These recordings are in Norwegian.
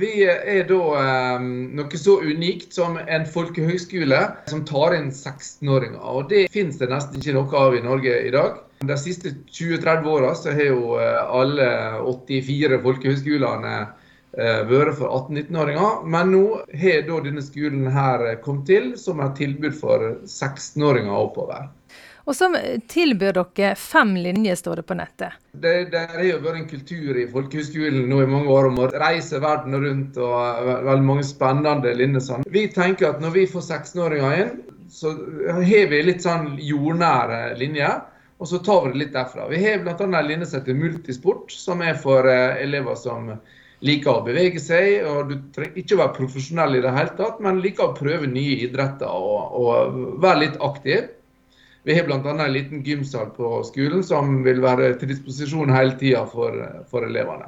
Vi er da eh, noe så unikt som en folkehøgskole som tar inn 16-åringer. Og Det finnes det nesten ikke noe av i Norge i dag. De siste 20-30 åra har jo eh, alle 84 folkehøgskolene eh, vært for 18-19-åringer. Men nå har da denne skolen her kommet til som et tilbud for 16-åringer oppover. Og så tilbyr dere fem linjer, står det på nettet. Det, det har jo vært en kultur i folkehøgskolen nå i mange år om å reise verden rundt og veldig mange spennende linjer. Sånn. Vi tenker at når vi får 16-åringer inn, så har vi litt sånn jordnære linjer. Og så tar vi det litt derfra. Vi har bl.a. en linje som heter multisport, som er for eh, elever som liker å bevege seg. og Du trenger ikke å være profesjonell i det hele tatt, men liker å prøve nye idretter og, og være litt aktiv. Vi har bl.a. en liten gymsal på skolen som vil være til disposisjon hele tida for, for, elevene.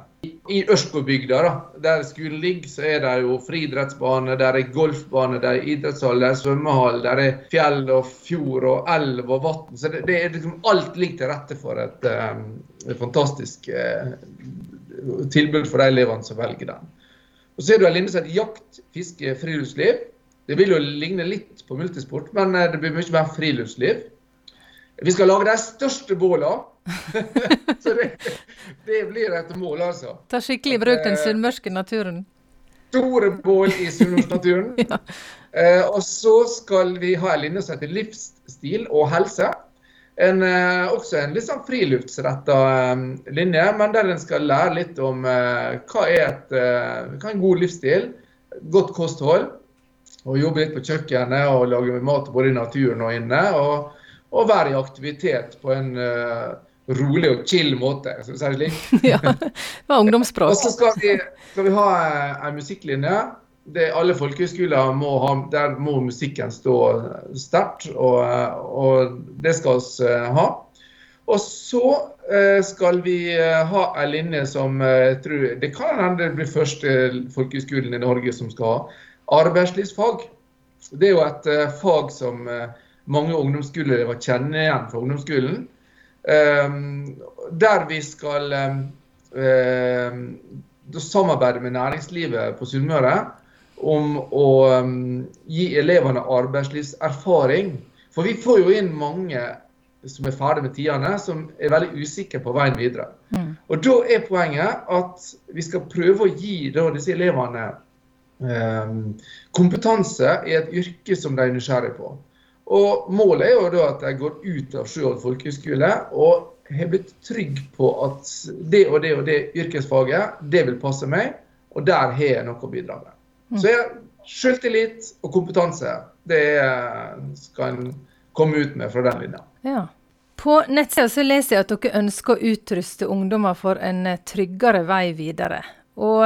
I Ørskobygda, der skolen ligger, så er det jo friidrettsbane, der er golfbane, der er idrettshall, der er svømmehall, der er fjell og fjord og elv og vann. Så det, det, er liksom alt ligger til rette for et, um, et fantastisk uh, tilbud for de elevene som velger den. Og Så er det en linje som heter jakt, fiske, friluftsliv. Det vil jo ligne litt på multisport, men uh, det blir mye mer friluftsliv. Vi skal lage de største bålene. så det, det, blir et mål, altså. Ta skikkelig i bruk den eh, sunnmørske naturen. Store bål i sunnmørsnaturen. ja. eh, og så skal vi ha en linje som heter livsstil og helse. En, eh, også en litt sånn friluftsretta eh, linje, men der en skal lære litt om eh, hva er et, eh, hva er en god livsstil, godt kosthold. Og jobbe litt på kjøkkenet og lage mat både i naturen og inne. og og være i aktivitet på en uh, rolig og chill måte. Skal vi si det slik? ja, det var ungdomsspråk. Og så skal vi, skal vi ha en eh, musikklinje. Det, alle folkehøyskoler må ha, der må musikken stå sterkt, og, og, det skal vi ha. Og så skal vi ha en linje som jeg tror Det kan hende det blir første folkehøyskolen i Norge som skal ha arbeidslivsfag. Det er jo et fag som mange ungdomsskoleelever kjenner igjen fra ungdomsskolen. Ehm, der vi skal ehm, samarbeide med næringslivet på Sunnmøre om å ehm, gi elevene arbeidslivserfaring. For vi får jo inn mange som er ferdig med tidene, som er veldig usikre på veien videre. Mm. Og Da er poenget at vi skal prøve å gi da, disse elevene eh, kompetanse i et yrke som de er nysgjerrige på. Og Målet er jo da at jeg går ut av Sjøholt folkehøgskole og har blitt trygg på at det og det og det yrkesfaget, det vil passe meg, og der har jeg noe å bidra med. Mm. Så jeg, selvtillit og kompetanse, det skal en komme ut med fra den linja. Ja. På nettsida så leser jeg at dere ønsker å utruste ungdommer for en tryggere vei videre. Og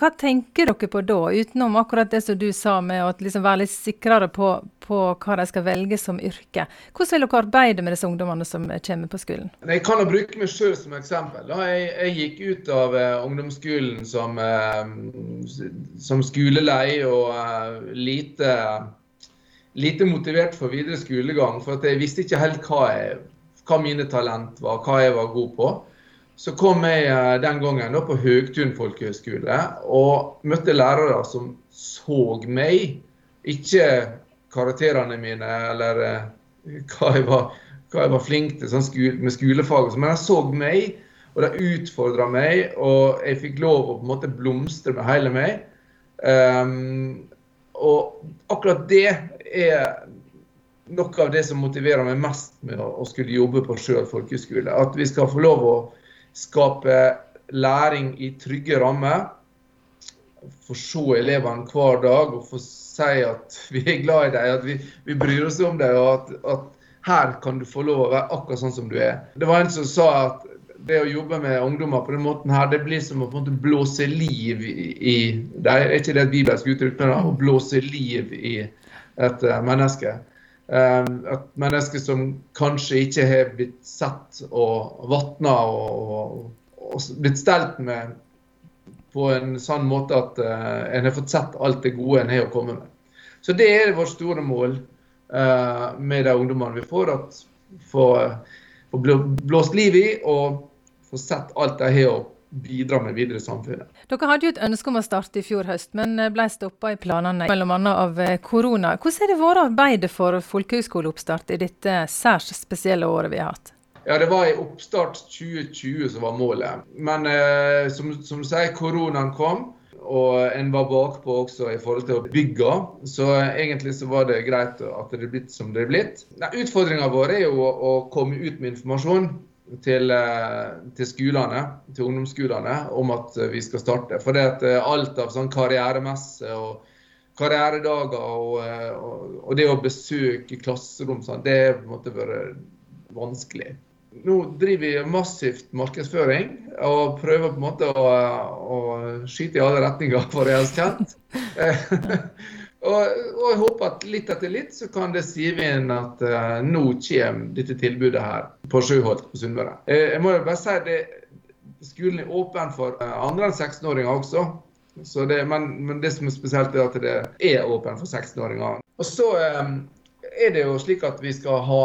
hva tenker dere på da, utenom akkurat det som du sa med å liksom være litt sikrere på, på, hva de skal velge som yrke? Hvordan vil dere arbeide med disse ungdommene som kommer på skolen? Jeg kan jo bruke meg selv som eksempel. Jeg, jeg, gikk ut av uh, ungdomsskolen som, som skolelei og uh, lite, lite, motivert for videre skolegang. For jeg visste ikke helt hva, jeg, hva mine talent var, hva jeg var god på. Så kom jeg eh, den gangen på Høgtun folkehøgskole og møtte lærere som så meg. Ikke karakterene mine eller eh, hva jeg var, hva jeg var flink til sånn skole, med skolefag. Men de så meg, og de utfordra meg, og jeg fikk lov å på en måte blomstre med hele meg. Um, og akkurat det er noe av det som motiverer meg mest med å, å skulle jobbe på Sjøl folkehøgskole. At vi skal få lov å skape læring i trygge rammer. Få se elevene hver dag og få si at vi er glad i dem, at vi, vi bryr oss om dem. og at, at, her kan du få lov å være akkurat sånn som du er. Det var en som sa at det å jobbe med ungdommer på den måten her, det blir som å på en måte blåse liv i, Det er ikke det et bibelsk uttrykk, men å blåse liv i et uh, menneske. Um, at mennesker som kanskje ikke har blitt sett og vatna og, og, og, blitt stelt med på en sånn måte at uh, en har fått sett alt det gode en har å komme med. Så det er vårt store mål uh, med de ungdommene vi får. At få, få blåst liv i og få sett alt de har å bidra med videre i samfunnet. Dere hadde jo et ønske om å starte i fjor høst, men ble stoppa i planene bl.a. av korona. Hvordan har det vært å arbeide for folkehøyskoleoppstart i dette særs spesielle året vi har hatt? Ja, Det var i oppstart 2020 som var målet. Men eh, som, som, du sier, koronaen kom. Og en var bakpå også i forhold til å bygge. Så egentlig så var det greit at det er blitt som det er blitt. Utfordringa vår er jo å komme ut med informasjon til, eh, til, skolene, til ungdomsskolene om at vi skal starte. For det at eh, alt av sånn karrieremesse og karrieredager og, eh, og, og, det å besøke klasserom, sånn, det har på en måte vært vanskelig nå driver vi massivt markedsføring og prøver på en måte å, å skyte i alle retninger, for å gjøre oss kjent. og, og, jeg håper at litt etter litt så kan det sive inn at uh, nå kommer dette tilbudet her på Sjøholt på Sunnmøre. Uh, jeg må bare si det, skolen er åpen for uh, andre enn 16-åringer også. Det, men, men, det som er spesielt, er at det er åpen for 16-åringer. Og så um, er det jo slik at vi skal ha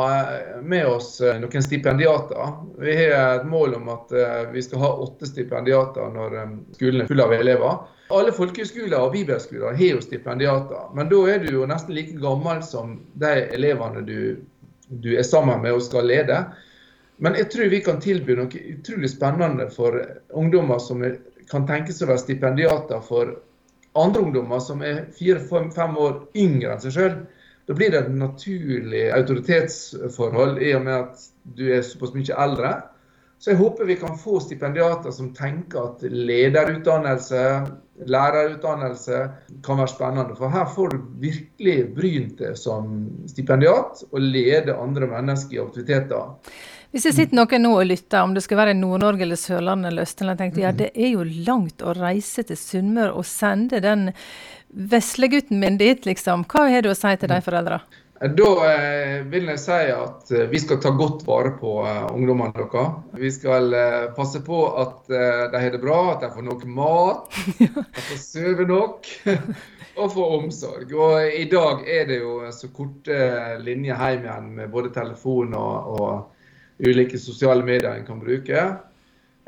med oss eh, noen stipendiater. Vi har et mål om at eh, vi skal ha åtte stipendiater når eh, skolen er full av elever. Alle folkehøyskoler og bibelskoler har jo stipendiater, men da er du jo nesten like gammel som de elevene du, du er sammen med og skal lede. Men jeg tror vi kan tilby noe utrolig spennende for ungdommer som kan tenke seg å være stipendiater for andre ungdommer som er fire-fem år yngre enn seg sjøl. Da blir det et naturlig autoritetsforhold i og med at du er såpass mye eldre. Så jeg håper vi kan få stipendiater som tenker at lederutdannelse, lærerutdannelse kan være spennende. For her får du virkelig brynt deg som stipendiat og lede andre mennesker i aktiviteter. Hvis det sitter noen nå og lytter, om det skal være Nord-Norge eller Sørlandet eller Østlandet, tenkte jeg ja, det er jo langt å reise til Sunnmøre og sende den veslegutten min dit, liksom. Hva har du å si til de foreldra? Da eh, vil jeg si at eh, vi skal ta godt vare på eh, ungdommene deres. Vi skal eh, passe på at eh, de har det bra, at de får nok mat, at de får sove nok og får omsorg. Og I dag er det jo så korte linjer hjem igjen med både telefon og, og ulike sosiale medier en kan bruke.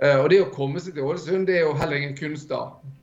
Eh, og det å komme seg til Ålesund det er jo heller ingen kunst da.